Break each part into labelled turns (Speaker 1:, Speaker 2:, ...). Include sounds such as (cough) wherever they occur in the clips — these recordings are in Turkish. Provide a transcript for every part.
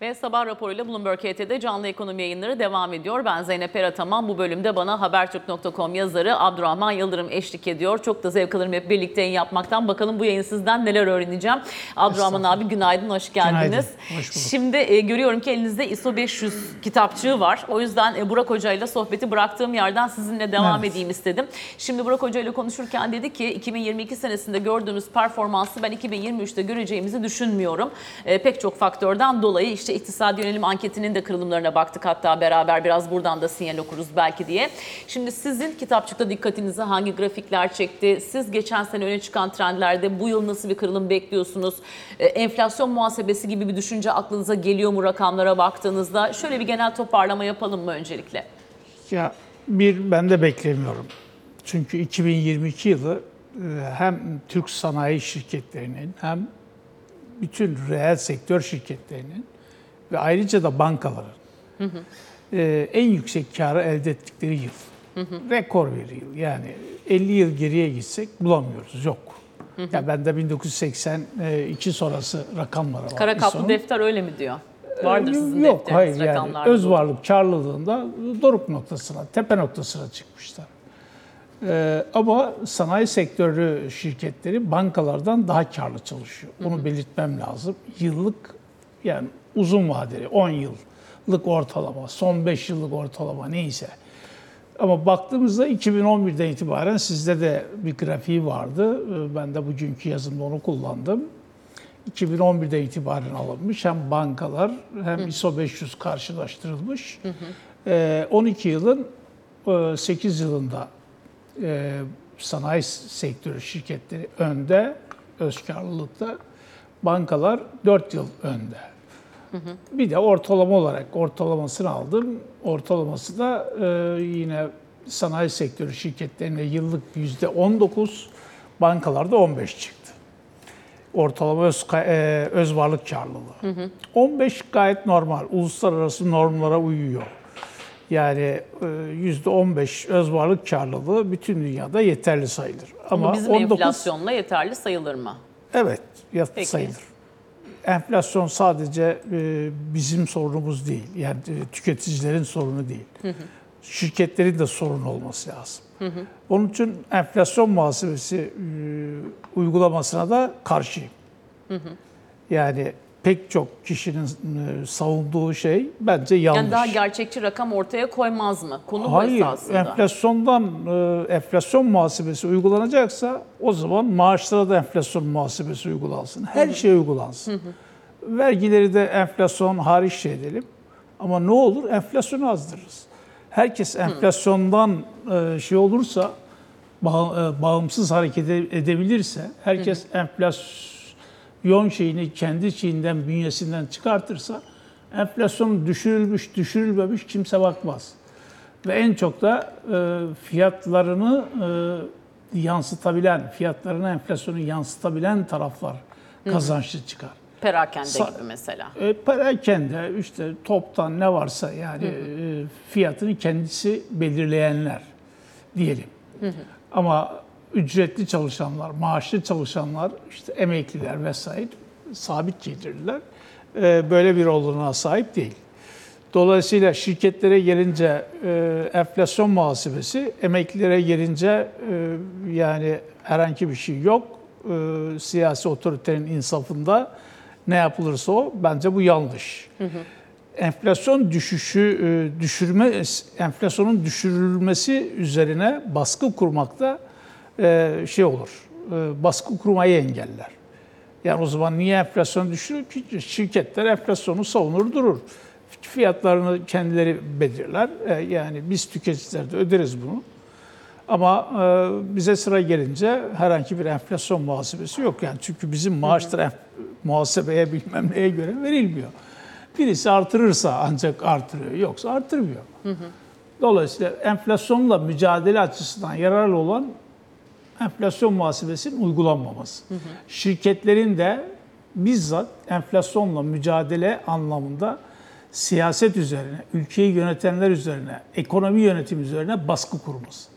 Speaker 1: Ve sabah raporuyla Bloomberg HT'de canlı ekonomi yayınları devam ediyor. Ben Zeynep Erataman. Bu bölümde bana Habertürk.com yazarı Abdurrahman Yıldırım eşlik ediyor. Çok da zevk alırım hep birlikte yayın yapmaktan. Bakalım bu yayın sizden neler öğreneceğim. Abdurrahman abi günaydın, hoş geldiniz.
Speaker 2: Günaydın, hoş bulduk.
Speaker 1: Şimdi e, görüyorum ki elinizde ISO 500 kitapçığı var. O yüzden e, Burak Hoca ile sohbeti bıraktığım yerden sizinle devam
Speaker 2: Evet.
Speaker 1: edeyim istedim. Şimdi Burak Hoca ile konuşurken dedi ki 2022 senesinde gördüğümüz performansı ben 2023'te göreceğimizi düşünmüyorum. E, pek çok faktörden dolayı işte iktisadi yönelim anketinin de kırılımlarına baktık hatta beraber biraz buradan da sinyal okuruz belki diye. Şimdi sizin kitapçıkta dikkatinizi hangi grafikler çekti? Siz geçen sene öne çıkan trendlerde bu yıl nasıl bir kırılım bekliyorsunuz? E, enflasyon muhasebesi gibi bir düşünce aklınıza geliyor mu rakamlara baktığınızda? Şöyle bir genel toparlama yapalım mı öncelikle?
Speaker 2: Ya bir ben de beklemiyorum. Çünkü 2022 yılı e, hem Türk sanayi şirketlerinin hem bütün reel sektör şirketlerinin ve ayrıca da bankaların e, en yüksek karı elde ettikleri yıl. Rekor bir yıl. Yani 50 yıl geriye gitsek bulamıyoruz. Yok. Ya bende 1982 sonrası rakamları var.
Speaker 1: Kara kaplı
Speaker 2: İSO'nun.
Speaker 1: defter öyle mi diyor? Vardır sizin
Speaker 2: Yok hayır yani öz varlık karlılığında doruk noktasına, tepe noktasına çıkmışlar. Ee, ama sanayi sektörü şirketleri bankalardan daha karlı çalışıyor. Bunu belirtmem lazım. Yıllık yani uzun vadeli 10 yıllık ortalama, son 5 yıllık ortalama neyse. Ama baktığımızda 2011'den itibaren sizde de bir grafiği vardı. Ee, Ben de bugünkü yazımda onu kullandım. 2011'den itibaren alınmış. Hem bankalar hem ISO 500 karşılaştırılmış. Ee, 12 yılın e, 8 yılında e, sanayi sektörü şirketleri önde, öz karlılıkta. Bankalar 4 yıl önde. Bir de ortalama olarak ortalamasını aldım. Ortalaması da e, yine sanayi sektörü şirketlerine yıllık %19, bankalarda 15 çıktı. Ortalama öz, e, öz varlık karlılığı. 15 gayet normal. Uluslararası normlara uyuyor. Yani e, %15 öz varlık karlılığı bütün dünyada yeterli sayılır.
Speaker 1: Ama
Speaker 2: Ama
Speaker 1: bizim
Speaker 2: 19
Speaker 1: enflasyonla yeterli sayılır mı?
Speaker 2: Evet,
Speaker 1: Peki.
Speaker 2: sayılır. Enflasyon sadece e, bizim sorunumuz değil. Yani e, tüketicilerin sorunu değil. Şirketlerin de sorun olması lazım. Onun için enflasyon muhasebesi e, uygulamasına da karşıyım. Yani pek çok kişinin e, savunduğu şey bence yanlış.
Speaker 1: Yani daha gerçekçi rakam ortaya koymaz mı? Konu bu
Speaker 2: Hayır,
Speaker 1: esasında.
Speaker 2: enflasyondan e, enflasyon muhasebesi uygulanacaksa o zaman maaşlara da enflasyon muhasebesi uygulansın. Her şey uygulansın. Vergileri de enflasyon hariç şey edelim. Ama ne olur enflasyonu azdırırız. Herkes enflasyondan e, şey olursa, bağ- bağımsız hareket ede- edebilirse, herkes enflasyon şeyini kendi şeyinden, bünyesinden çıkartırsa, enflasyon düşürülmüş, düşürülmemiş kimse bakmaz. Ve en çok da e, fiyatlarını e, yansıtabilen, fiyatlarına enflasyonu yansıtabilen taraflar kazançlı çıkar.
Speaker 1: Perakende
Speaker 2: Sa-
Speaker 1: gibi mesela.
Speaker 2: E, perakende işte toptan ne varsa yani e, fiyatını kendisi belirleyenler diyelim. Ama ücretli çalışanlar, maaşlı çalışanlar, işte emekliler vesaire sabit gelirliler e, böyle bir olanağa sahip değil. Dolayısıyla şirketlere gelince e, enflasyon muhasebesi, emeklilere gelince e, yani herhangi bir şey yok. E, siyasi otoritenin insafında ne yapılırsa o bence bu yanlış. Enflasyon düşüşü e, düşürme enflasyonun düşürülmesi üzerine baskı kurmakta şey olur. E, baskı kurmayı engeller. Yani o zaman niye enflasyon düşürür ki? Şirketler enflasyonu savunur durur. Fiyatlarını kendileri belirler. E, Yani biz tüketiciler de öderiz bunu. Ama e, bize sıra gelince herhangi bir enflasyon muhasebesi yok. Yani çünkü bizim maaşlar muhasebeye bilmem neye göre verilmiyor. Birisi artırırsa ancak artırıyor, yoksa artırmıyor. Dolayısıyla enflasyonla mücadele açısından yararlı olan enflasyon muhasebesinin uygulanmaması. Şirketlerin de bizzat enflasyonla mücadele anlamında siyaset üzerine, ülkeyi yönetenler üzerine, ekonomi yönetimi üzerine baskı kurması.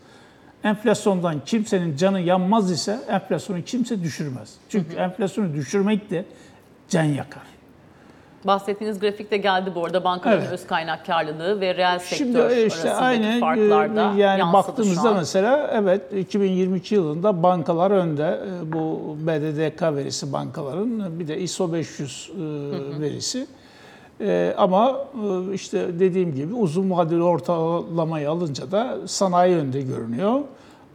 Speaker 2: Enflasyondan kimsenin canı yanmaz ise enflasyonu kimse düşürmez. Çünkü enflasyonu düşürmek de can yakar.
Speaker 1: Bahsettiğiniz grafik de geldi bu arada bankaların
Speaker 2: Evet.
Speaker 1: öz kaynak karlılığı ve reel sektör
Speaker 2: Şimdi e, işte
Speaker 1: arasındaki
Speaker 2: aynen
Speaker 1: farklar da
Speaker 2: e, yani baktığımızda mesela evet 2022 yılında bankalar önde. E, Bu BDDK verisi bankaların bir de ISO 500 e, verisi. E, ama e, işte dediğim gibi uzun vadeli ortalamayı alınca da sanayi önde görünüyor.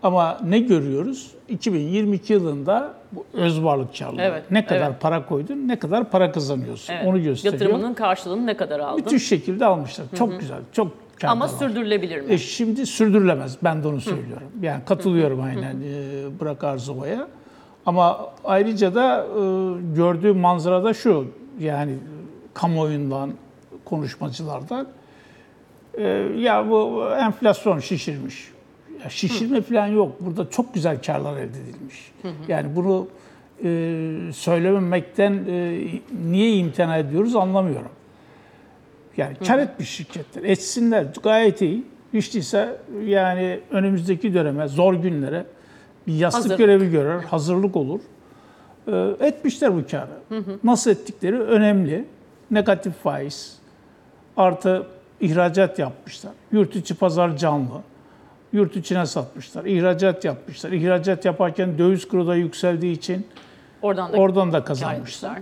Speaker 2: Ama ne görüyoruz? 2022 yılında bu öz varlık karlılığı.
Speaker 1: Evet,
Speaker 2: ne kadar
Speaker 1: evet.
Speaker 2: para koydun, ne kadar para kazanıyorsun.
Speaker 1: Evet.
Speaker 2: Onu gösteriyor.
Speaker 1: Yatırımının karşılığını ne kadar aldın?
Speaker 2: Müthiş şekilde almışlar. Çok güzel, çok.
Speaker 1: Ama sürdürülebilir mi?
Speaker 2: E şimdi sürdürülemez. Ben de onu söylüyorum. Yani katılıyorum aynen e, Burak Arzova'ya. Ama ayrıca da e, gördüğüm manzara da şu. Yani kamuoyundan, konuşmacılardan. e, ya bu enflasyon şişirmiş. Ya şişirme falan yok. Burada çok güzel karlar elde edilmiş. Yani bunu e, söylememekten e, niye imtina ediyoruz anlamıyorum. Yani kar etmiş şirketler. Etsinler gayet iyi. Hiç değilse yani önümüzdeki döneme, zor günlere bir yastık
Speaker 1: Hazırlık.
Speaker 2: görevi görür, hazırlık olur. Ee, etmişler bu karı. Nasıl ettikleri önemli. Negatif faiz, artı ihracat yapmışlar. Yurt içi pazar canlı. Yurt içine satmışlar. İhracat yapmışlar. İhracat yaparken döviz kuru da yükseldiği için
Speaker 1: Oradan da
Speaker 2: oradan da kazanmışlar.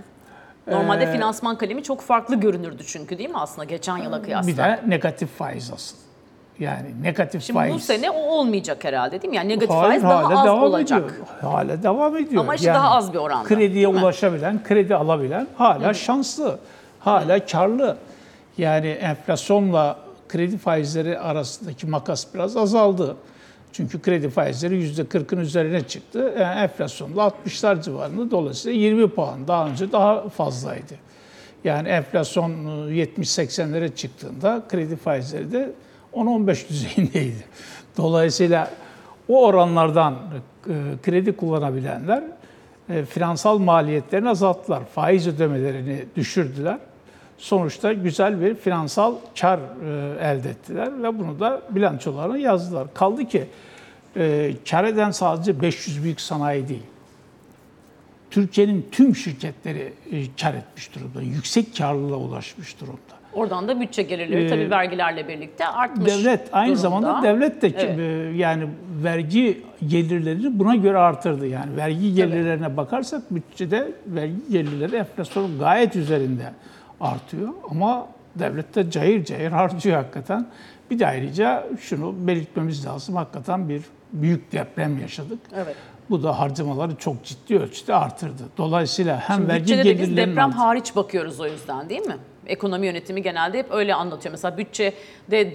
Speaker 1: Normalde
Speaker 2: Ee,
Speaker 1: finansman kalemi çok farklı görünürdü çünkü değil mi aslında geçen yıla kıyasla?
Speaker 2: Bir de negatif faiz asıl. Yani negatif
Speaker 1: Şimdi
Speaker 2: faiz.
Speaker 1: bu sene o olmayacak herhalde değil mi? Yani negatif
Speaker 2: Hayır,
Speaker 1: faiz daha az
Speaker 2: devam
Speaker 1: olacak.
Speaker 2: Ediyor. Hala devam ediyor.
Speaker 1: Ama işte daha az bir oranda,
Speaker 2: Krediye ulaşabilen, kredi alabilen hala şanslı. Hala karlı. Yani enflasyonla kredi faizleri arasındaki makas biraz azaldı. Çünkü kredi faizleri %40'ın üzerine çıktı. Yani enflasyonda 60'lar civarında dolayısıyla 20 puan. Daha önce daha fazlaydı. Yani enflasyon e, 70-80'lere çıktığında kredi faizleri de 10-15 düzeyindeydi. Dolayısıyla o oranlardan e, kredi kullanabilenler e, finansal maliyetlerini azalttılar. Faiz ödemelerini düşürdüler. Sonuçta güzel bir finansal kar e, elde ettiler ve bunu da bilançolarına yazdılar. Kaldı ki e, kar eden sadece 500 büyük sanayi değil. Türkiye'nin tüm şirketleri e, kar etmiş durumda. Yüksek karlılığa ulaşmış durumda.
Speaker 1: Oradan da bütçe gelirleri
Speaker 2: Ee,
Speaker 1: tabii vergilerle birlikte artmış
Speaker 2: Devlet aynı
Speaker 1: durumda.
Speaker 2: zamanda devlet de
Speaker 1: Evet.
Speaker 2: yani vergi gelirlerini buna göre artırdı. Yani vergi gelirlerine bakarsak bütçede vergi gelirleri enflasyonun gayet üzerinde artıyor. Ama devlet de cayır cayır harcıyor hakikaten. Bir de ayrıca şunu belirtmemiz lazım. Hakikaten bir büyük deprem yaşadık.
Speaker 1: Evet.
Speaker 2: Bu da harcamaları çok ciddi ölçüde artırdı. Dolayısıyla hem
Speaker 1: Şimdi
Speaker 2: vergi
Speaker 1: de biz
Speaker 2: gelirlerinin
Speaker 1: deprem
Speaker 2: artı-
Speaker 1: hariç bakıyoruz o yüzden değil mi? Ekonomi yönetimi genelde hep öyle anlatıyor. Mesela bütçede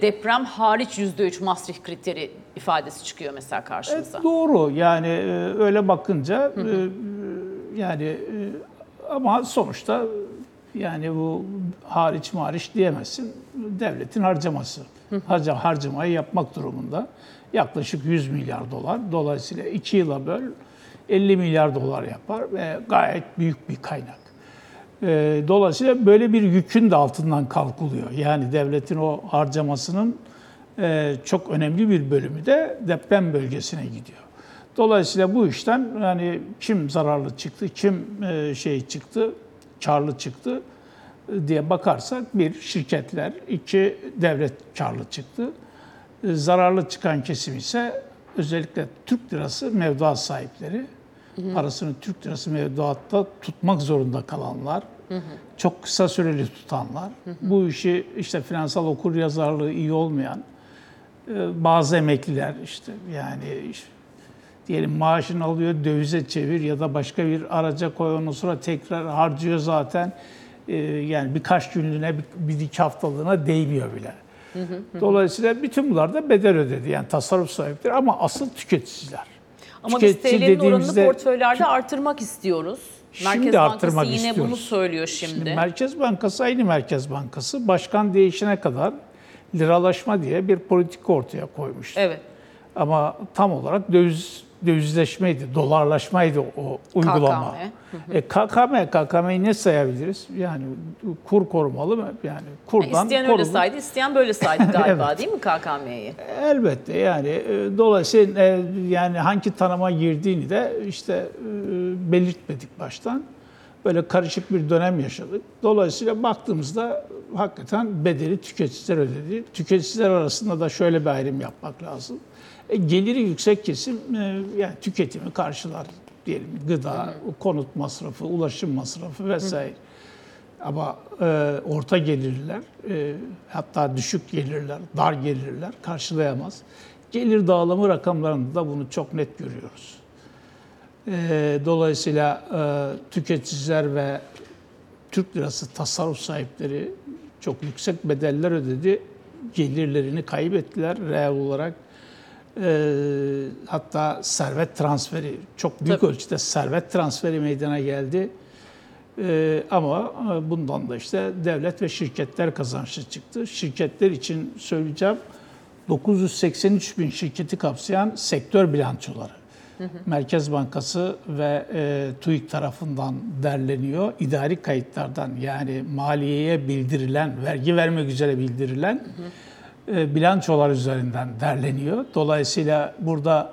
Speaker 1: deprem hariç %3 Maastricht kriteri ifadesi çıkıyor mesela karşımıza.
Speaker 2: Evet, doğru. Yani e, öyle bakınca e, yani e, ama sonuçta yani bu hariç mariç diyemezsin. Devletin harcaması. Harca, harcamayı yapmak durumunda. Yaklaşık 100 milyar dolar. Dolayısıyla 2 yıla böl 50 milyar dolar yapar ve gayet büyük bir kaynak. E, Dolayısıyla böyle bir yükün de altından kalkılıyor. Yani devletin o harcamasının e, çok önemli bir bölümü de deprem bölgesine gidiyor. Dolayısıyla bu işten yani kim zararlı çıktı, kim e, şey çıktı, karlı çıktı e, diye bakarsak bir şirketler, iki devlet karlı çıktı. E, Zararlı çıkan kesim ise özellikle Türk lirası mevduat sahipleri, parasını Türk lirası mevduatta tutmak zorunda kalanlar, çok kısa süreli tutanlar, bu işi işte finansal okur yazarlığı iyi olmayan e, bazı emekliler işte yani işte diyelim maaşını alıyor dövize çevir ya da başka bir araca koy ondan sonra tekrar harcıyor zaten E, yani birkaç günlüğüne bir, bir iki haftalığına değmiyor bile. Dolayısıyla bütün bunlar da bedel ödedi yani tasarruf sahipleri ama asıl tüketiciler.
Speaker 1: Ama biz
Speaker 2: Tüketici
Speaker 1: TL'nin oranını portföylerde artırmak istiyoruz.
Speaker 2: Şimdi
Speaker 1: Merkez Bankası
Speaker 2: artırmak
Speaker 1: yine bunu
Speaker 2: istiyoruz.
Speaker 1: söylüyor şimdi.
Speaker 2: Şimdi Merkez Bankası aynı Merkez Bankası başkan değişene kadar liralaşma diye bir politika ortaya koymuş.
Speaker 1: evet.
Speaker 2: Ama tam olarak döviz dövizleşmeydi, dolarlaşmaydı o uygulama.
Speaker 1: KKM.
Speaker 2: E, KKM, KKM'yi ne sayabiliriz? Yani kur korumalı mı? Yani kurdan
Speaker 1: İsteyen öyle
Speaker 2: korunur.
Speaker 1: saydı, isteyen böyle saydı galiba (laughs)
Speaker 2: Evet.
Speaker 1: değil mi KKM'yi?
Speaker 2: Elbette yani e, dolayısıyla e, yani hangi tanıma girdiğini de işte e, belirtmedik baştan. Böyle karışık bir dönem yaşadık. Dolayısıyla baktığımızda hakikaten bedeli tüketiciler ödedi. Tüketiciler arasında da şöyle bir ayrım yapmak lazım. E, geliri yüksek kesim e, yani tüketimi karşılar diyelim. Gıda, konut masrafı, ulaşım masrafı vesaire. Ama e, orta gelirler, e, hatta düşük gelirler, dar gelirler karşılayamaz. Gelir dağılımı rakamlarında da bunu çok net görüyoruz. E, dolayısıyla e, tüketiciler ve Türk lirası tasarruf sahipleri çok yüksek bedeller ödedi. Gelirlerini kaybettiler reel olarak. E, hatta servet transferi, çok büyük
Speaker 1: Tabii.
Speaker 2: ölçüde servet transferi meydana geldi. Ee, ama e, bundan da işte devlet ve şirketler kazançlı çıktı. Şirketler için söyleyeceğim 983 bin şirketi kapsayan sektör bilançoları. Merkez Bankası ve e, TÜİK tarafından derleniyor. İdari kayıtlardan yani maliyeye bildirilen, vergi vermek üzere bildirilen e, bilançolar üzerinden derleniyor. Dolayısıyla burada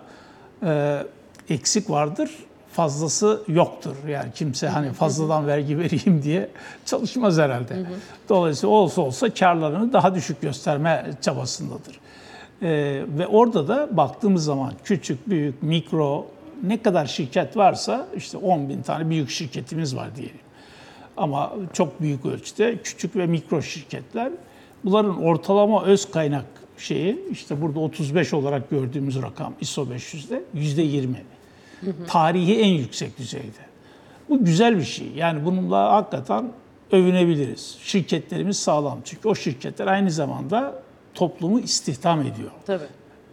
Speaker 2: e, eksik vardır, fazlası yoktur. Yani kimse hani fazladan vergi vereyim diye çalışmaz herhalde. Dolayısıyla olsa olsa karlarını daha düşük gösterme çabasındadır. Ee, ve orada da baktığımız zaman küçük, büyük, mikro ne kadar şirket varsa işte 10 bin tane büyük şirketimiz var diyelim. Ama çok büyük ölçüde küçük ve mikro şirketler bunların ortalama öz kaynak şeyi işte burada 35 olarak gördüğümüz rakam ISO 500'de yüzde 20. Tarihi en yüksek düzeyde. Bu güzel bir şey. Yani bununla hakikaten övünebiliriz. Şirketlerimiz sağlam. Çünkü o şirketler aynı zamanda toplumu istihdam ediyor.
Speaker 1: Tabii.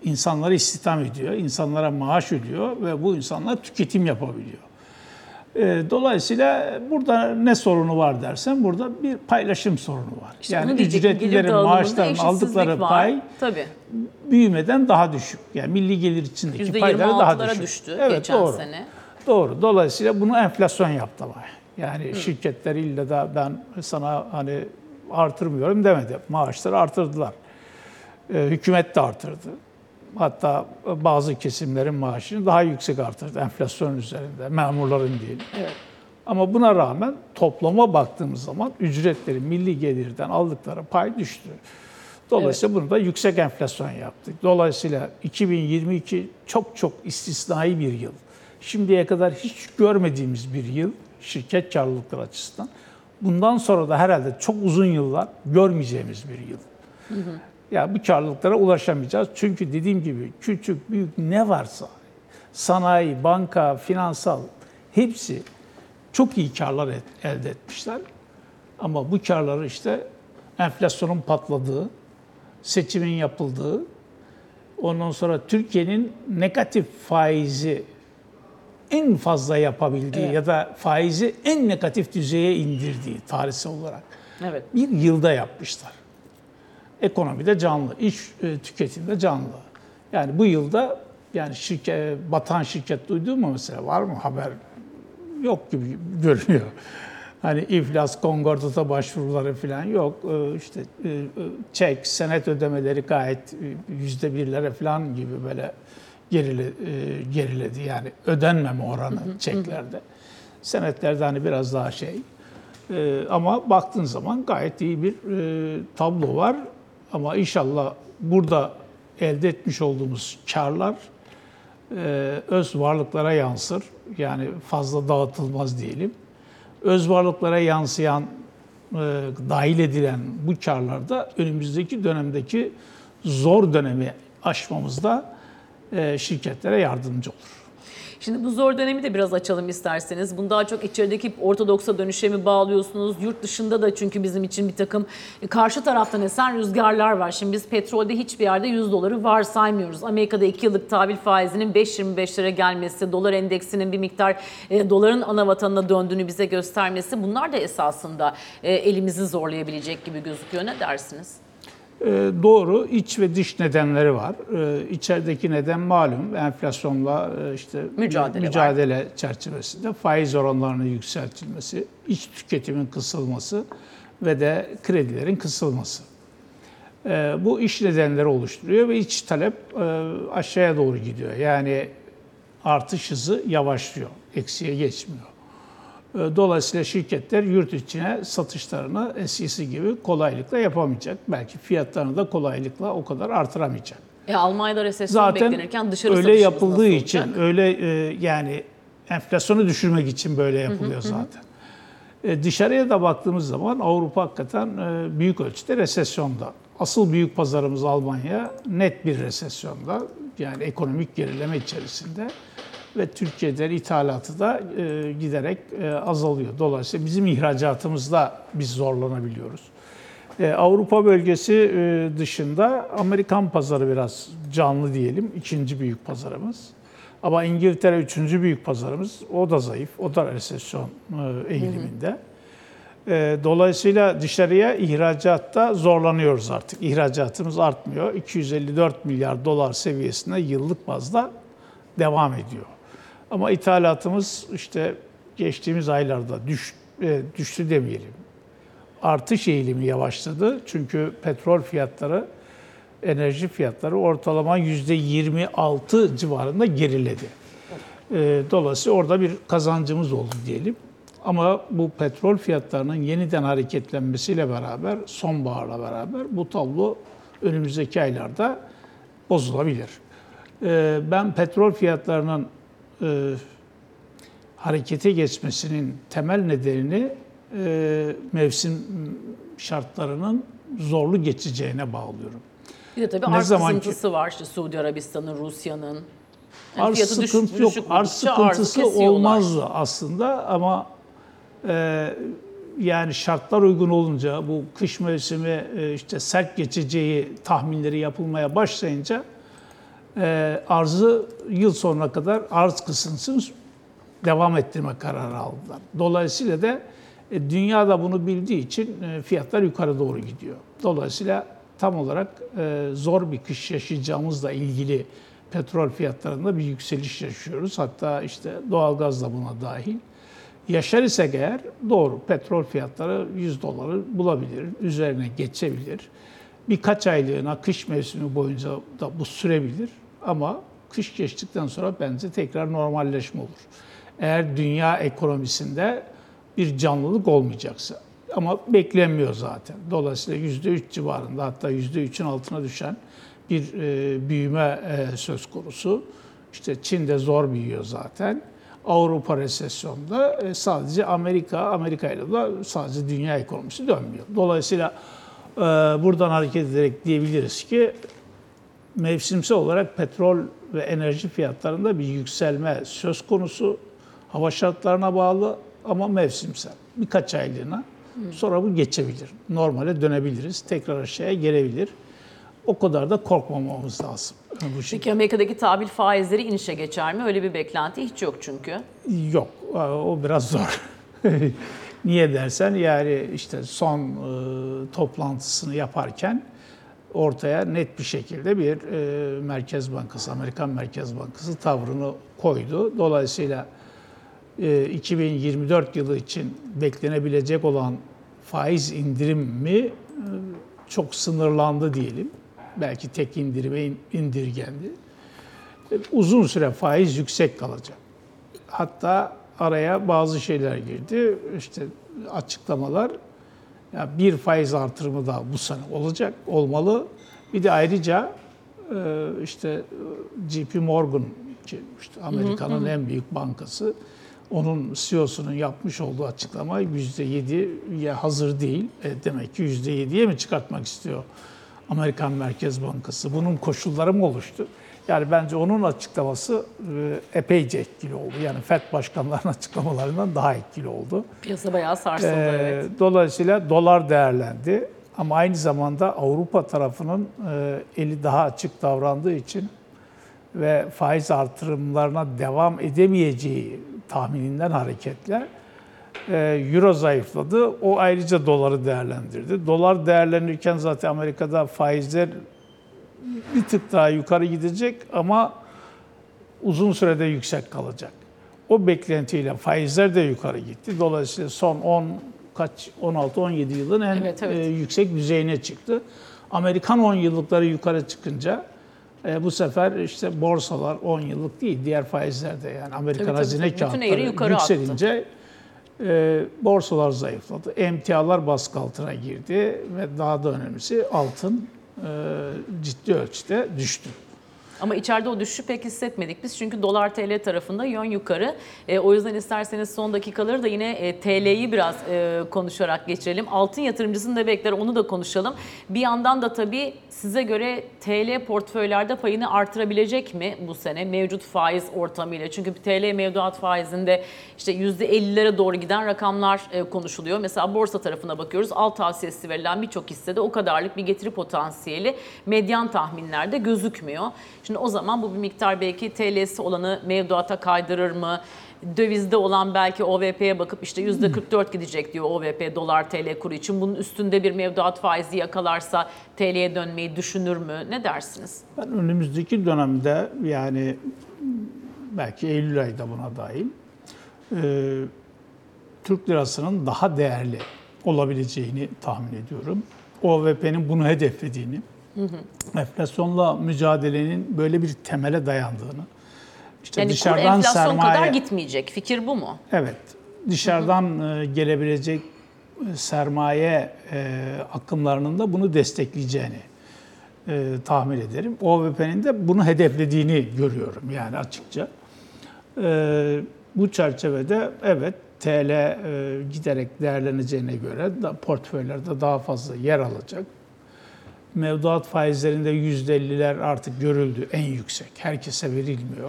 Speaker 2: İnsanları istihdam ediyor, insanlara maaş ödüyor ve bu insanlar tüketim yapabiliyor. Ee, Dolayısıyla burada ne sorunu var dersen burada bir paylaşım sorunu var.
Speaker 1: İşte
Speaker 2: yani ücretlilerin maaşlarının aldıkları
Speaker 1: var.
Speaker 2: pay
Speaker 1: Tabii.
Speaker 2: büyümeden daha düşük. Yani milli gelir içindeki payları daha
Speaker 1: %26'lara
Speaker 2: düşük.
Speaker 1: düştü
Speaker 2: Evet,
Speaker 1: geçen
Speaker 2: doğru.
Speaker 1: sene.
Speaker 2: Doğru. Dolayısıyla bunu enflasyon yaptı. Yani şirketler illa da ben sana hani artırmıyorum demedi. Maaşları artırdılar. Ee, hükümet de artırdı. Hatta bazı kesimlerin maaşını daha yüksek artırdı enflasyon üzerinde. Memurların değil.
Speaker 1: Evet.
Speaker 2: Ama buna rağmen toplama baktığımız zaman ücretleri milli gelirden aldıkları pay düştü. Dolayısıyla bunu da yüksek enflasyon yaptık. Dolayısıyla 2022 çok çok istisnai bir yıl. Şimdiye kadar hiç görmediğimiz bir yıl şirket karlılıkları açısından. Bundan sonra da herhalde çok uzun yıllar görmeyeceğimiz bir yıl. Ya bu karlılıklara ulaşamayacağız. Çünkü dediğim gibi küçük, büyük ne varsa sanayi, banka, finansal hepsi çok iyi karlar et- elde etmişler. Ama bu karları işte enflasyonun patladığı, seçimin yapıldığı, ondan sonra Türkiye'nin negatif faizi en fazla yapabildiği ya da faizi en negatif düzeye indirdiği tarihsel olarak
Speaker 1: Evet.
Speaker 2: bir yılda yapmışlar. Ekonomide canlı, iş e, tüketimde canlı. Yani bu yılda yani şirket, batan şirket duydun mu mesela var mı haber? Yok gibi görünüyor. Hani iflas, kongordata başvuruları falan yok. Ee, İşte e, e, çek, senet ödemeleri gayet e, yüzde birlere falan gibi böyle gerile, e, geriledi. Yani ödenmeme oranı çeklerde. Senetlerde hani biraz daha şey. Ama baktığın zaman gayet iyi bir e, tablo var. Ama inşallah burada elde etmiş olduğumuz karlar e, öz varlıklara yansır. Yani fazla dağıtılmaz diyelim. Öz varlıklara yansıyan, e, dahil edilen bu karlar da önümüzdeki dönemdeki zor dönemi aşmamızda e, şirketlere yardımcı olur.
Speaker 1: Şimdi bu zor dönemi de biraz açalım isterseniz. Bunu daha çok içerideki ortodoksa dönüşe mi bağlıyorsunuz? Yurt dışında da çünkü bizim için bir takım e, karşı taraftan esen rüzgarlar var. Şimdi biz petrolde hiçbir yerde 100 doları varsaymıyoruz. Amerika'da 2 yıllık tahvil faizinin 5.25'lere gelmesi, dolar endeksinin bir miktar e, doların ana vatanına döndüğünü bize göstermesi bunlar da esasında e, elimizi zorlayabilecek gibi gözüküyor. Ne dersiniz?
Speaker 2: Ee, Doğru iç ve dış nedenleri var. Ee, İçerideki neden malum enflasyonla e, işte
Speaker 1: Mücadele var.
Speaker 2: mücadele çerçevesinde faiz oranlarının yükseltilmesi, iç tüketimin kısılması ve de kredilerin kısılması. Ee, Bu iş nedenleri oluşturuyor ve iç talep e, aşağıya doğru gidiyor. Yani artış hızı yavaşlıyor, eksiye geçmiyor. E, Dolayısıyla şirketler yurt içine satışlarını eskisi gibi kolaylıkla yapamayacak. Belki fiyatlarını da kolaylıkla o kadar artıramayacak.
Speaker 1: E, Almanya'da resesyon
Speaker 2: Zaten
Speaker 1: beklenirken dışarı
Speaker 2: öyle yapıldığı için, öyle e, yani enflasyonu düşürmek için böyle yapılıyor zaten. E, dışarıya da baktığımız zaman Avrupa hakikaten e, büyük ölçüde resesyonda. Asıl büyük pazarımız Almanya net bir resesyonda. Yani ekonomik gerileme içerisinde ve Türkiye'den ithalatı da e, giderek e, azalıyor. Dolayısıyla bizim ihracatımızda biz zorlanabiliyoruz. E, Avrupa bölgesi e, dışında Amerikan pazarı biraz canlı diyelim. ikinci büyük pazarımız. Ama İngiltere üçüncü büyük pazarımız. O da zayıf. O da resesyon e, eğiliminde. E, Dolayısıyla dışarıya ihracatta zorlanıyoruz artık. İhracatımız artmıyor. 254 milyar dolar seviyesinde yıllık bazda devam ediyor. Ama ithalatımız işte geçtiğimiz aylarda düş, e, düştü demeyelim artış eğilimi yavaşladı. Çünkü petrol fiyatları, enerji fiyatları ortalama %26 civarında geriledi. Ee, Dolayısıyla orada bir kazancımız oldu diyelim. Ama bu petrol fiyatlarının yeniden hareketlenmesiyle beraber, sonbaharla beraber bu tablo önümüzdeki aylarda bozulabilir. Ee, Ben petrol fiyatlarının e, harekete geçmesinin temel nedenini e, mevsim şartlarının zorlu geçeceğine bağlıyorum.
Speaker 1: Bir de tabii
Speaker 2: Ne
Speaker 1: arz
Speaker 2: zaman ki-
Speaker 1: kısıntısı var işte Suudi Arabistan'ın, Rusya'nın. Yani
Speaker 2: Arz
Speaker 1: fiyatı düş-
Speaker 2: sıkıntı yok. Arz sıkıntısı olmazdı aslında ama e, yani şartlar uygun olunca bu kış mevsimi e, işte sert geçeceği tahminleri yapılmaya başlayınca e, arzı yıl sonuna kadar arz kısıntısını devam ettirme kararı aldılar. Dolayısıyla da e, dünya da bunu bildiği için e, fiyatlar yukarı doğru gidiyor. Dolayısıyla tam olarak e, zor bir kış yaşayacağımızla ilgili petrol fiyatlarında bir yükseliş yaşıyoruz. Hatta işte doğalgaz da buna dahil. Yaşar isek eğer doğru petrol fiyatları 100 doları bulabilir, üzerine geçebilir. Birkaç aylığına kış mevsimi boyunca da bu sürebilir ama kış geçtikten sonra bence tekrar normalleşme olur. Eğer dünya ekonomisinde bir canlılık olmayacaksa. Ama beklenmiyor zaten. Dolayısıyla %3 civarında hatta %3'ün altına düşen bir e, büyüme e, söz konusu. İşte Çin de zor büyüyor zaten. Avrupa resesyonda e, sadece Amerika, Amerika ile de sadece dünya ekonomisi dönmüyor. Dolayısıyla e, buradan hareket ederek diyebiliriz ki mevsimsel olarak petrol ve enerji fiyatlarında bir yükselme söz konusu. Hava şartlarına bağlı ama mevsimsel. Birkaç aylığına. Sonra bu geçebilir. Normale dönebiliriz. Tekrar aşağıya gelebilir. O kadar da korkmamamız lazım. Bu şey.
Speaker 1: Peki Amerika'daki tahvil faizleri inişe geçer mi? Öyle bir beklenti hiç yok çünkü.
Speaker 2: Yok, o biraz zor. (laughs) Niye dersen yani işte son e, toplantısını yaparken ortaya net bir şekilde bir e, Merkez Bankası, Amerikan Merkez Bankası tavrını koydu. Dolayısıyla e, 2024 yılı için beklenebilecek olan faiz indirimi e, çok sınırlandı diyelim. Belki tek indirime in- indirgendi. E, Uzun süre faiz yüksek kalacak. Hatta araya bazı şeyler girdi. İşte açıklamalar. Ya bir faiz artırımı da bu sene olacak, olmalı. Bir de ayrıca e, işte JP Morgan işte Amerika'nın en büyük bankası onun CEO'sunun yapmış olduğu açıklama %7'ye hazır değil. E, demek ki %7'ye mi çıkartmak istiyor Amerikan Merkez Bankası? Bunun koşulları mı oluştu? Yani bence onun açıklaması e, epeyce etkili oldu. Yani FED başkanlarının (laughs) açıklamalarından daha etkili oldu.
Speaker 1: Piyasa bayağı sarsıldı
Speaker 2: Ee,
Speaker 1: evet.
Speaker 2: Dolayısıyla dolar değerlendi. Ama aynı zamanda Avrupa tarafının e, eli daha açık davrandığı için ve faiz artırımlarına devam edemeyeceği tahmininden hareketle e, Euro zayıfladı. O ayrıca doları değerlendirdi. Dolar değerlenirken zaten Amerika'da faizler bir tık daha yukarı gidecek ama uzun sürede yüksek kalacak. O beklentiyle faizler de yukarı gitti. Dolayısıyla son 10 kaç 16-17 yılın en
Speaker 1: Evet, evet.
Speaker 2: e, yüksek düzeyine çıktı. Amerikan 10 yıllıkları yukarı çıkınca e, bu sefer işte borsalar 10 yıllık değil diğer faizler de yani Amerikan
Speaker 1: Tabii,
Speaker 2: hazine
Speaker 1: tabii.
Speaker 2: Kağıtları
Speaker 1: yukarı attı.
Speaker 2: yükselince E, borsalar zayıfladı. Emtialar baskı altına girdi ve daha da önemlisi altın ciddi ölçüde düştü.
Speaker 1: Ama içeride o düşüşü pek hissetmedik biz çünkü dolar TL tarafında yön yukarı. E, o yüzden isterseniz son dakikaları da yine e, TL'yi biraz e, konuşarak geçirelim. Altın yatırımcısını da bekler onu da konuşalım. Bir yandan da tabii size göre TL portföylerde payını artırabilecek mi bu sene mevcut faiz ortamıyla? Çünkü TL mevduat faizinde işte %50'lere doğru giden rakamlar e, konuşuluyor. Mesela borsa tarafına bakıyoruz. Alt tavsiyesi verilen birçok hissede o kadarlık bir getiri potansiyeli medyan tahminlerde gözükmüyor. Şimdi o zaman bu bir miktar belki TL'si olanı mevduata kaydırır mı? Dövizde olan belki OVP'ye bakıp işte %44 gidecek diyor OVP dolar TL kuru için. Bunun üstünde bir mevduat faizi yakalarsa TL'ye dönmeyi düşünür mü? Ne dersiniz?
Speaker 2: Ben önümüzdeki dönemde yani belki Eylül ayında buna dahil e, Türk lirasının daha değerli olabileceğini tahmin ediyorum. OVP'nin bunu hedeflediğini, enflasyonla mücadelenin böyle bir temele dayandığını, işte
Speaker 1: Yani kur
Speaker 2: dışarıdan
Speaker 1: enflasyon
Speaker 2: sermaye,
Speaker 1: kadar gitmeyecek. Fikir bu mu?
Speaker 2: Evet, dışarıdan e, gelebilecek e, sermaye e, akımlarının da bunu destekleyeceğini e, tahmin ederim. OVP'nin de bunu hedeflediğini görüyorum yani açıkça. E, bu çerçevede evet TL e, giderek değerleneceğine göre da portföylerde daha fazla yer alacak. Mevduat faizlerinde %50'ler artık görüldü en yüksek. Herkese verilmiyor.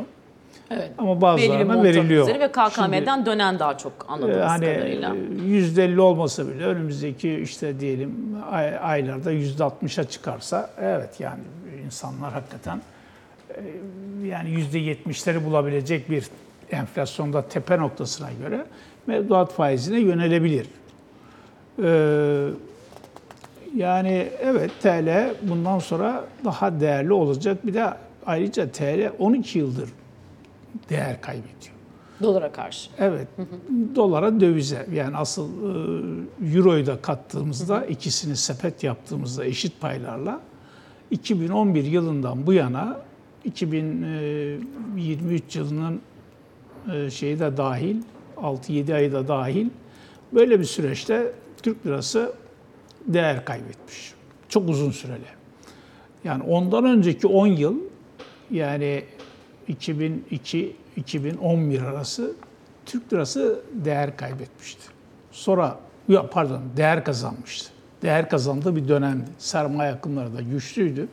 Speaker 1: Evet.
Speaker 2: Ama bazılarına veriliyor.
Speaker 1: ve
Speaker 2: Şimdi-
Speaker 1: KKM'den dönen daha çok anladığımız
Speaker 2: hani
Speaker 1: kadarıyla.
Speaker 2: yüzde 50 olmasa bile önümüzdeki işte diyelim ay- aylarda yüzde 60'a çıkarsa evet yani insanlar hakikaten e, yani yüzde 70'leri bulabilecek bir enflasyonda tepe noktasına göre mevduat faizine yönelebilir. Ee, yani evet TL bundan sonra daha değerli olacak. Bir de ayrıca TL 12 yıldır değer kaybediyor.
Speaker 1: Dolara karşı.
Speaker 2: Evet. Dolara dövize yani asıl e, euroyu da kattığımızda ikisini sepet yaptığımızda eşit paylarla 2011 yılından bu yana 2023 yılının e, şeyi de dahil 6-7 ayı da dahil böyle bir süreçte Türk lirası değer kaybetmiş. Çok uzun süreli. Yani ondan önceki 10 yıl yani 2002-2011 arası Türk lirası değer kaybetmişti. Sonra ya pardon değer kazanmıştı. Değer kazandığı bir dönemdi. Sermaye akımları da güçlüydü.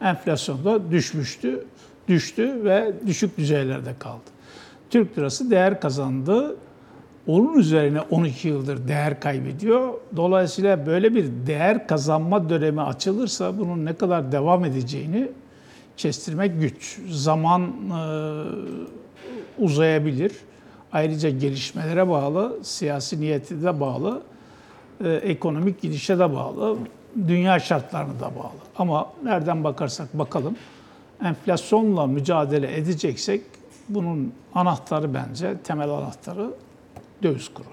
Speaker 2: Enflasyon da düşmüştü, düştü ve düşük düzeylerde kaldı. Türk lirası değer kazandı. Onun üzerine 12 yıldır değer kaybediyor. Dolayısıyla böyle bir değer kazanma dönemi açılırsa bunun ne kadar devam edeceğini kestirmek güç. Zaman e, uzayabilir. Ayrıca gelişmelere bağlı, siyasi niyeti de bağlı, e, ekonomik gidişe de bağlı, dünya şartlarına da bağlı. Ama nereden bakarsak bakalım, enflasyonla mücadele edeceksek bunun anahtarı bence, temel anahtarı döviz kuru.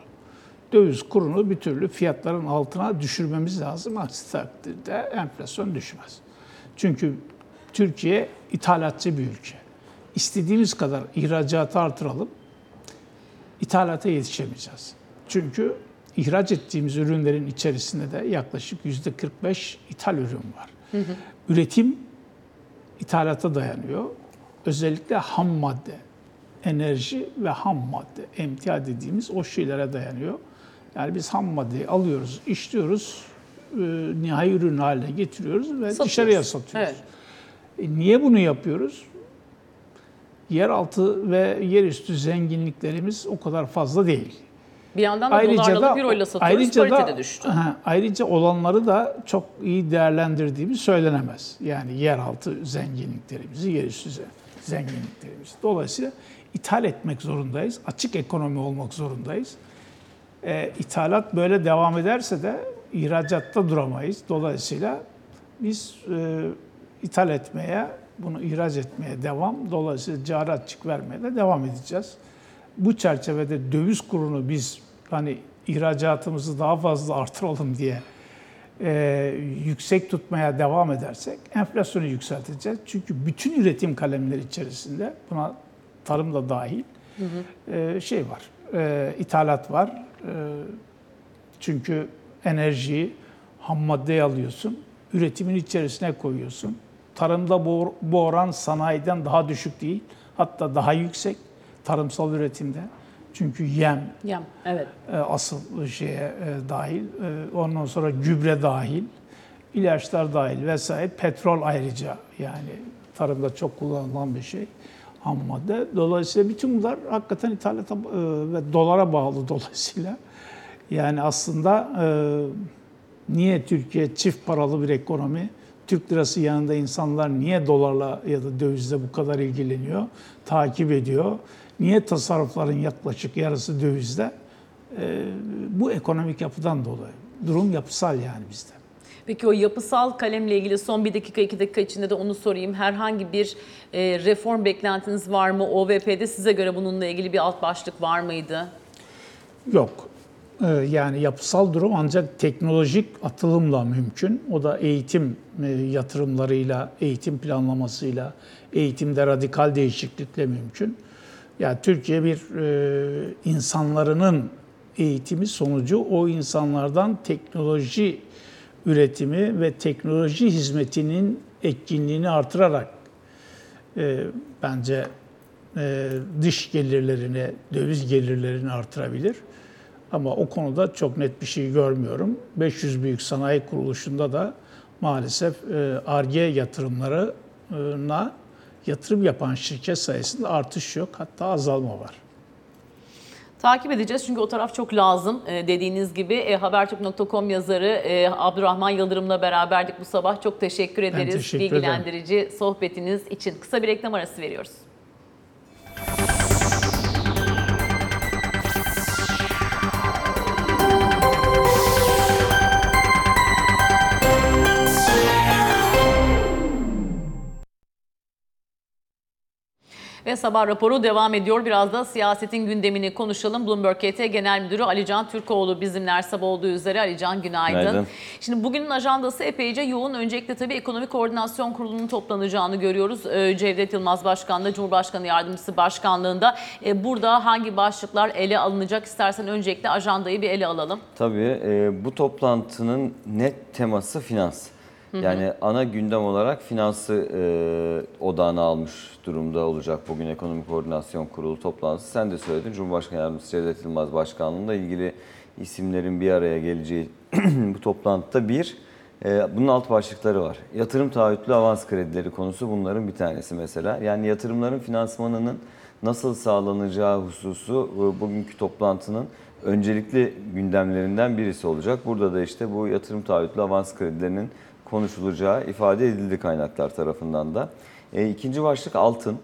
Speaker 2: Döviz kurunu bir türlü fiyatların altına düşürmemiz lazım. Aksi takdirde enflasyon düşmez. Çünkü Türkiye ithalatçı bir ülke. İstediğimiz kadar ihracatı artıralım, ithalata yetişemeyeceğiz. Çünkü ihraç ettiğimiz ürünlerin içerisinde de yaklaşık yüzde 45 ithal ürün var. Üretim ithalata dayanıyor. Özellikle ham madde, enerji ve ham madde, emtia dediğimiz o şeylere dayanıyor. Yani biz ham maddeyi alıyoruz, işliyoruz, e, nihai ürün haline getiriyoruz ve
Speaker 1: Satıyoruz.
Speaker 2: dışarıya satıyoruz.
Speaker 1: Evet.
Speaker 2: E, niye bunu yapıyoruz? Yeraltı ve yerüstü zenginliklerimiz o kadar fazla değil.
Speaker 1: Bir yandan da dolarla da euroyla satıyoruz.
Speaker 2: ayrıca da,
Speaker 1: düştü.
Speaker 2: Aha, ayrıca olanları da çok iyi değerlendirdiğimiz söylenemez. Yani yeraltı zenginliklerimizi, yerüstü ze- zenginliklerimizi. Dolayısıyla ithal etmek zorundayız. Açık ekonomi olmak zorundayız. E, ithalat böyle devam ederse de ihracatta duramayız. Dolayısıyla biz e, ithal etmeye, bunu ihraç etmeye devam, dolayısıyla cari açık vermeye de devam edeceğiz. Bu çerçevede döviz kurunu biz hani ihracatımızı daha fazla (laughs) artıralım diye e, yüksek tutmaya devam edersek enflasyonu yükselteceğiz. Çünkü bütün üretim kalemleri içerisinde buna tarım da dahil e, şey var, e, ithalat var, Çünkü enerjiyi ham maddeye alıyorsun, üretimin içerisine koyuyorsun. Tarımda bu, bu oran sanayiden daha düşük değil, hatta daha yüksek tarımsal üretimde. Çünkü yem
Speaker 1: Yem. Evet.
Speaker 2: e, asıl şeye e, dahil, e, ondan sonra gübre dahil, ilaçlar dahil vesaire, petrol ayrıca yani tarımda çok kullanılan bir şey ham madde. Dolayısıyla bütün bunlar hakikaten ithalata e, ve dolara bağlı (laughs) dolayısıyla. Yani aslında e, niye Türkiye çift paralı bir ekonomi, Türk lirası yanında insanlar niye dolarla ya da dövizle bu kadar ilgileniyor, takip ediyor? Niye tasarrufların yaklaşık yarısı dövizde? E, bu ekonomik yapıdan dolayı. Durum yapısal yani bizde.
Speaker 1: Peki o yapısal kalemle ilgili son bir dakika iki dakika içinde de onu sorayım. Herhangi bir e, reform beklentiniz var mı? OVP'de size göre bununla ilgili bir alt başlık var mıydı?
Speaker 2: Yok. Ee, Yani yapısal durum ancak teknolojik atılımla mümkün. O da eğitim e, yatırımlarıyla, eğitim planlamasıyla, eğitimde radikal değişiklikle mümkün. Yani Türkiye bir e, insanlarının eğitimi sonucu o insanlardan teknoloji üretimi ve teknoloji hizmetinin etkinliğini artırarak e, bence e, dış gelirlerini, döviz gelirlerini artırabilir. Ama o konuda çok net bir şey görmüyorum. 500 büyük sanayi kuruluşunda da maalesef ARGE yatırımlarına yatırım yapan şirket sayısında artış yok. Hatta azalma var.
Speaker 1: Takip edeceğiz çünkü o taraf çok lazım Ee, dediğiniz gibi. E, Habertürk.com yazarı e, Abdurrahman Yıldırım'la beraberdik bu sabah. Çok teşekkür ederiz
Speaker 2: teşekkür ederim.
Speaker 1: bilgilendirici sohbetiniz için. Kısa bir reklam arası veriyoruz. Ve sabah raporu devam ediyor. Biraz da siyasetin gündemini konuşalım. Bloomberg KT Genel Müdürü Alican Türkoğlu bizimle her sabah olduğu üzere. Alican günaydın.
Speaker 3: Günaydın.
Speaker 1: Şimdi bugünün ajandası epeyce yoğun. Öncelikle tabii Ekonomik Koordinasyon Kurulu'nun toplanacağını görüyoruz. Ee, Cevdet Yılmaz Başkan'da, Cumhurbaşkanı Yardımcısı Başkanlığında. Ee, Burada hangi başlıklar ele alınacak? İstersen öncelikle ajandayı bir ele alalım.
Speaker 3: Tabii e, bu toplantının net teması finans. Yani ana gündem olarak finansı e, odağına almış durumda olacak bugün Ekonomik Koordinasyon Kurulu toplantısı. Sen de söyledin Cumhurbaşkanı Yardımcısı Cevdet Yılmaz Başkanlığı'nda ilgili isimlerin bir araya geleceği (clears throat) bu toplantıda bir, e, bunun alt başlıkları var. Yatırım taahhütlü avans kredileri konusu bunların bir tanesi mesela. Yani yatırımların finansmanının nasıl sağlanacağı hususu e, bugünkü toplantının öncelikli gündemlerinden birisi olacak. Burada da işte bu yatırım taahhütlü avans kredilerinin konuşulacağı ifade edildi kaynaklar tarafından da. E, ikinci başlık altın.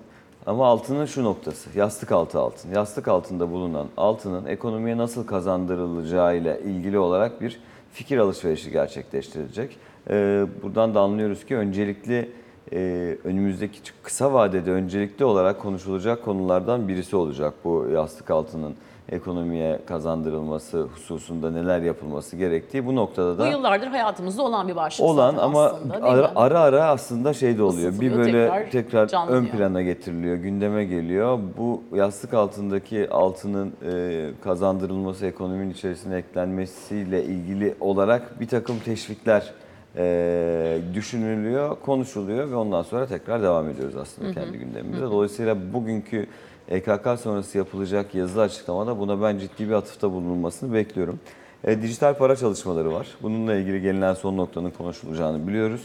Speaker 3: Ama altının şu noktası, yastık altı altın. Yastık altında bulunan altının ekonomiye nasıl kazandırılacağıyla ilgili olarak bir fikir alışverişi gerçekleştirilecek. E, buradan da anlıyoruz ki öncelikli e, önümüzdeki kısa vadede öncelikli olarak konuşulacak konulardan birisi olacak bu yastık altının ekonomiye kazandırılması hususunda neler yapılması gerektiği bu noktada
Speaker 1: Bu
Speaker 3: da
Speaker 1: yıllardır hayatımızda olan bir başlık
Speaker 3: olan
Speaker 1: zaten
Speaker 3: ama
Speaker 1: aslında, değil mi?
Speaker 3: ara, ara ara aslında şey de oluyor. Bir
Speaker 1: Isıtılıyor,
Speaker 3: böyle
Speaker 1: tekrar
Speaker 3: tekrar,
Speaker 1: canlanıyor.
Speaker 3: ön plana getiriliyor, gündeme geliyor. Bu yastık altındaki altının e, kazandırılması, ekonominin içerisine eklenmesiyle ilgili olarak bir takım teşvikler e, düşünülüyor, konuşuluyor ve ondan sonra tekrar devam ediyoruz aslında kendi gündemimize. Dolayısıyla bugünkü EKK sonrası yapılacak yazılı açıklamada buna ben ciddi bir atıfta bulunulmasını bekliyorum. E, dijital para çalışmaları var. Bununla ilgili gelinen son noktanın konuşulacağını biliyoruz.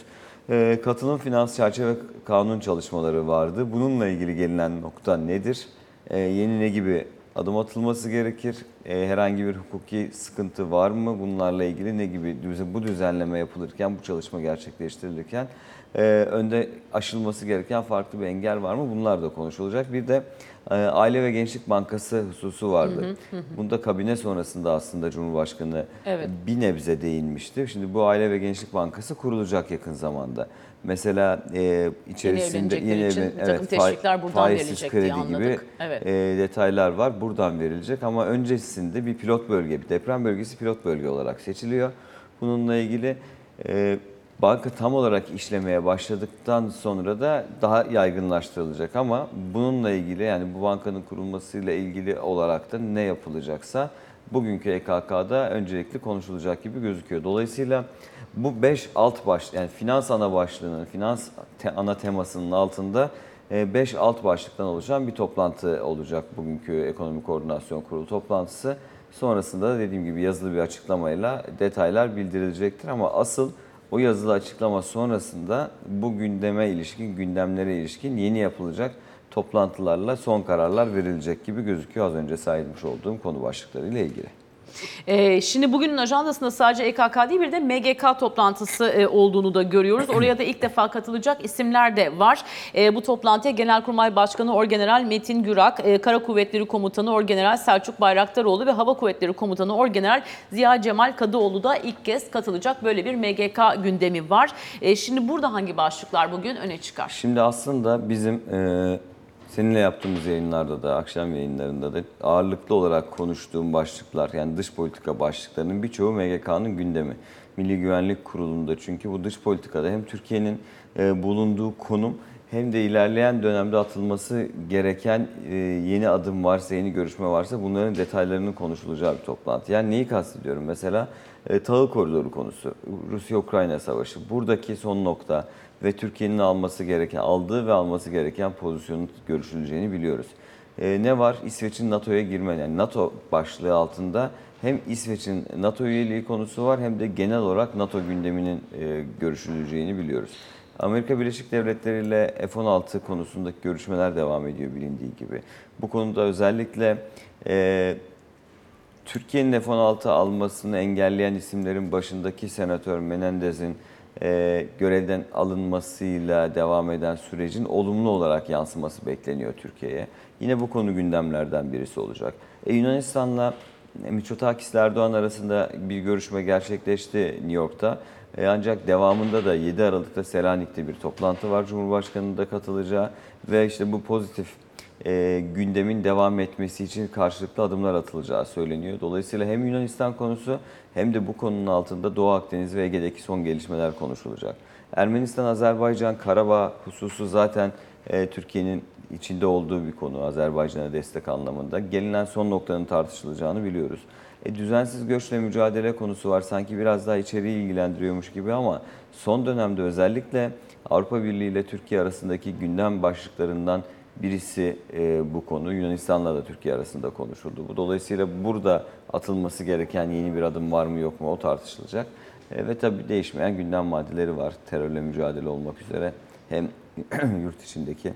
Speaker 3: E, katılım finans çerçeve kanun çalışmaları vardı. Bununla ilgili gelinen nokta nedir? E, yeni ne gibi adım atılması gerekir? E, herhangi bir hukuki sıkıntı var mı? Bunlarla ilgili ne gibi düzen- bu düzenleme yapılırken, bu çalışma gerçekleştirilirken e, önde aşılması gereken farklı bir engel var mı? Bunlar da konuşulacak. Bir de e, Aile ve Gençlik Bankası hususu vardı. Bunda kabine sonrasında aslında Cumhurbaşkanı
Speaker 1: Evet.
Speaker 3: bir nebze değinmişti. Şimdi bu Aile ve Gençlik Bankası kurulacak yakın zamanda. Mesela e, içerisinde
Speaker 1: evlenecekler için bir takım teşvikler buradan
Speaker 3: faizsiz
Speaker 1: verilecek diye
Speaker 3: kredi
Speaker 1: anladık.
Speaker 3: gibi
Speaker 1: Evet.
Speaker 3: e, detaylar var. Buradan verilecek ama öncesinde bir pilot bölge, bir deprem bölgesi pilot bölge olarak seçiliyor. Bununla ilgili e, banka tam olarak işlemeye başladıktan sonra da daha yaygınlaştırılacak ama bununla ilgili yani bu bankanın kurulmasıyla ilgili olarak da ne yapılacaksa bugünkü EKK'da öncelikli konuşulacak gibi gözüküyor. Dolayısıyla bu 5 alt baş yani finans ana başlığının, finans te- ana temasının altında 5 alt başlıktan oluşan bir toplantı olacak bugünkü Ekonomi Koordinasyon Kurulu toplantısı. Sonrasında da dediğim gibi yazılı bir açıklamayla detaylar bildirilecektir ama asıl o yazılı açıklama sonrasında bu gündeme ilişkin, gündemlere ilişkin yeni yapılacak toplantılarla son kararlar verilecek gibi gözüküyor az önce saymış olduğum konu başlıklarıyla ilgili.
Speaker 1: Ee, şimdi bugünün ajandasında sadece EKK değil bir de MGK toplantısı e, olduğunu da görüyoruz. Oraya da ilk defa katılacak isimler de var. E, bu toplantıya Genelkurmay Başkanı Orgeneral Metin Gürak, e, Kara Kuvvetleri Komutanı Orgeneral Selçuk Bayraktaroğlu ve Hava Kuvvetleri Komutanı Orgeneral Ziya Cemal Kadıoğlu da ilk kez katılacak. Böyle bir MGK gündemi var. E, şimdi burada hangi başlıklar bugün öne çıkar?
Speaker 3: Şimdi aslında bizim e, seninle yaptığımız yayınlarda da, akşam yayınlarında da ağırlıklı olarak konuştuğum başlıklar, yani dış politika başlıklarının birçoğu MGK'nın gündemi. Milli Güvenlik Kurulu'nda çünkü bu dış politikada hem Türkiye'nin e, bulunduğu konum hem de ilerleyen dönemde atılması gereken e, yeni adım varsa, yeni görüşme varsa bunların detaylarının konuşulacağı bir toplantı. Yani neyi kastediyorum? Mesela e, tahıl koridoru konusu, Rusya-Ukrayna savaşı. Buradaki son nokta ve Türkiye'nin alması gereken, aldığı ve alması gereken pozisyonun görüşüleceğini biliyoruz. E, ne var? İsveç'in NATO'ya girme, yani NATO başlığı altında hem İsveç'in NATO üyeliği konusu var hem de genel olarak NATO gündeminin görüşüleceğini biliyoruz. Amerika Birleşik Devletleri ile F-16 konusundaki görüşmeler devam ediyor bilindiği gibi. Bu konuda özellikle e, Türkiye'nin F-16 almasını engelleyen isimlerin başındaki Senatör Menendez'in e, görevden alınmasıyla devam eden sürecin olumlu olarak yansıması bekleniyor Türkiye'ye. Yine bu konu gündemlerden birisi olacak. E, Yunanistan'la Mitsotakis Erdoğan arasında bir görüşme gerçekleşti New York'ta. E, ancak devamında da 7 Aralık'ta Selanik'te bir toplantı var Cumhurbaşkanı'nın da katılacağı ve işte bu pozitif e, gündemin devam etmesi için karşılıklı adımlar atılacağı söyleniyor. Dolayısıyla hem Yunanistan konusu hem de bu konunun altında Doğu Akdeniz ve Ege'deki son gelişmeler konuşulacak. Ermenistan, Azerbaycan, Karabağ hususu zaten e, Türkiye'nin içinde olduğu bir konu Azerbaycan'a destek anlamında. Gelinen son noktanın tartışılacağını biliyoruz. E, düzensiz göçle mücadele konusu var. Sanki biraz daha içeriği ilgilendiriyormuş gibi ama son dönemde özellikle Avrupa Birliği ile Türkiye arasındaki gündem başlıklarından birisi e, bu konu. Yunanistan'la da Türkiye arasında konuşuldu. Bu dolayısıyla burada atılması gereken yeni bir adım var mı yok mu o tartışılacak. E, ve tabii değişmeyen gündem maddeleri var. Terörle mücadele olmak üzere hem (clears throat) yurt içindeki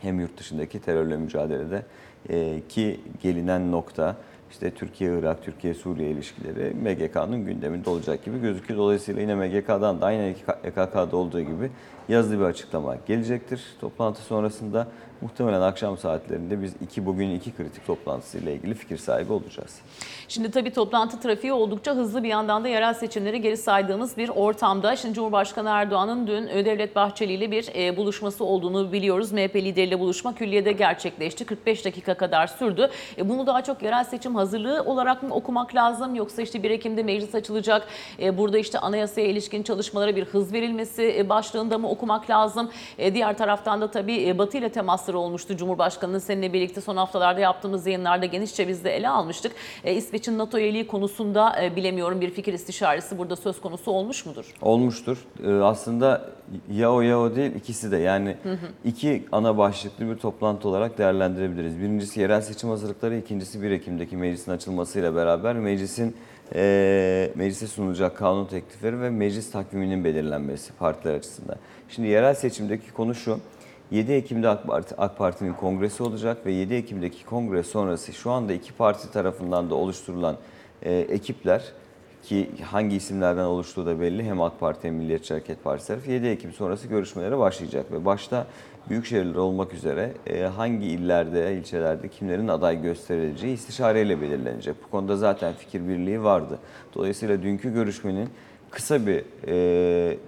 Speaker 3: hem yurt dışındaki terörle mücadelede e, ki gelinen nokta işte Türkiye-Irak, Türkiye-Suriye ilişkileri MGK'nın gündeminde olacak gibi gözüküyor. Dolayısıyla yine MGK'dan da aynı EKK'da olduğu gibi yazılı bir açıklama gelecektir. Toplantı sonrasında muhtemelen akşam saatlerinde biz iki bugün iki kritik toplantısıyla ilgili fikir sahibi olacağız.
Speaker 1: Şimdi tabii toplantı trafiği oldukça hızlı bir yandan da yerel seçimleri geri saydığımız bir ortamda. Şimdi Cumhurbaşkanı Erdoğan'ın dün Devlet Bahçeli ile bir e, buluşması olduğunu biliyoruz. MHP lideriyle buluşma külliyede gerçekleşti. 45 dakika kadar sürdü. E, bunu daha çok yerel seçim hazırlığı olarak mı okumak lazım yoksa işte 1 Ekim'de meclis açılacak. E, burada işte anayasaya ilişkin çalışmalara bir hız verilmesi e, başlığında mı okumak lazım? E, diğer taraftan da tabii e, Batı ile temasları olmuştu. Cumhurbaşkanı'nın seninle birlikte son haftalarda yaptığımız yayınlarda genişçe biz de ele almıştık. E, İsveç'in NATO üyeliği konusunda e, bilemiyorum bir fikir istişaresi burada söz konusu olmuş mudur?
Speaker 3: Olmuştur. Aslında ya o ya o değil ikisi de yani iki ana başlıklı bir toplantı olarak değerlendirebiliriz. Birincisi yerel seçim hazırlıkları, ikincisi 1 Ekim'deki meclisin açılmasıyla beraber meclisin e, meclise sunulacak kanun teklifleri ve meclis takviminin belirlenmesi partiler açısından. Şimdi yerel seçimdeki konu şu. 7 Ekim'de AK, Parti, AK Parti'nin kongresi olacak ve 7 Ekim'deki kongre sonrası şu anda iki parti tarafından da oluşturulan e, ekipler ki hangi isimlerden oluştuğu da belli hem AK Parti hem Milliyetçi Hareket Partisi tarafı 7 Ekim sonrası görüşmelere başlayacak ve başta büyük şehirler olmak üzere e, hangi illerde, ilçelerde kimlerin aday gösterileceği istişareyle belirlenecek. Bu konuda zaten fikir birliği vardı. Dolayısıyla dünkü görüşmenin kısa bir e,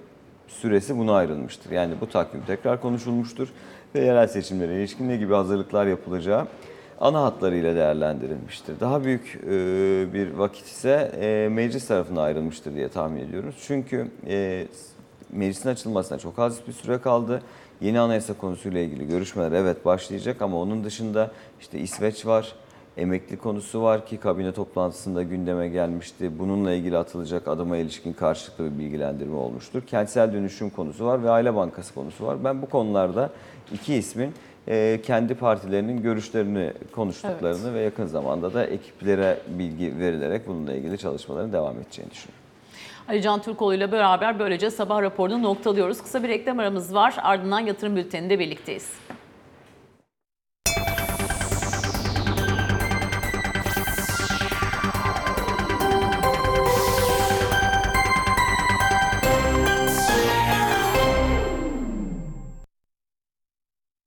Speaker 3: süresi buna ayrılmıştır. Yani bu takvim tekrar konuşulmuştur ve yerel seçimlere ilişkin ne gibi hazırlıklar yapılacağı ana hatlarıyla değerlendirilmiştir. Daha büyük e, bir vakit ise e, meclis tarafına ayrılmıştır diye tahmin ediyoruz. Çünkü e, meclisin açılmasına çok az bir süre kaldı. Yeni anayasa konusuyla ilgili görüşmeler evet başlayacak ama onun dışında işte İsveç var, Emekli konusu var ki kabine toplantısında gündeme gelmişti. Bununla ilgili atılacak adıma ilişkin karşılıklı bir bilgilendirme olmuştur. Kentsel dönüşüm konusu var ve aile bankası konusu var. Ben bu konularda iki ismin e, kendi partilerinin görüşlerini konuştuklarını ve yakın zamanda da ekiplere bilgi verilerek bununla ilgili çalışmaların devam edeceğini düşünüyorum.
Speaker 1: Ali Can Türkoğlu ile beraber böylece sabah raporunu noktalıyoruz. Kısa bir reklam aramız var. Ardından yatırım bülteninde birlikteyiz.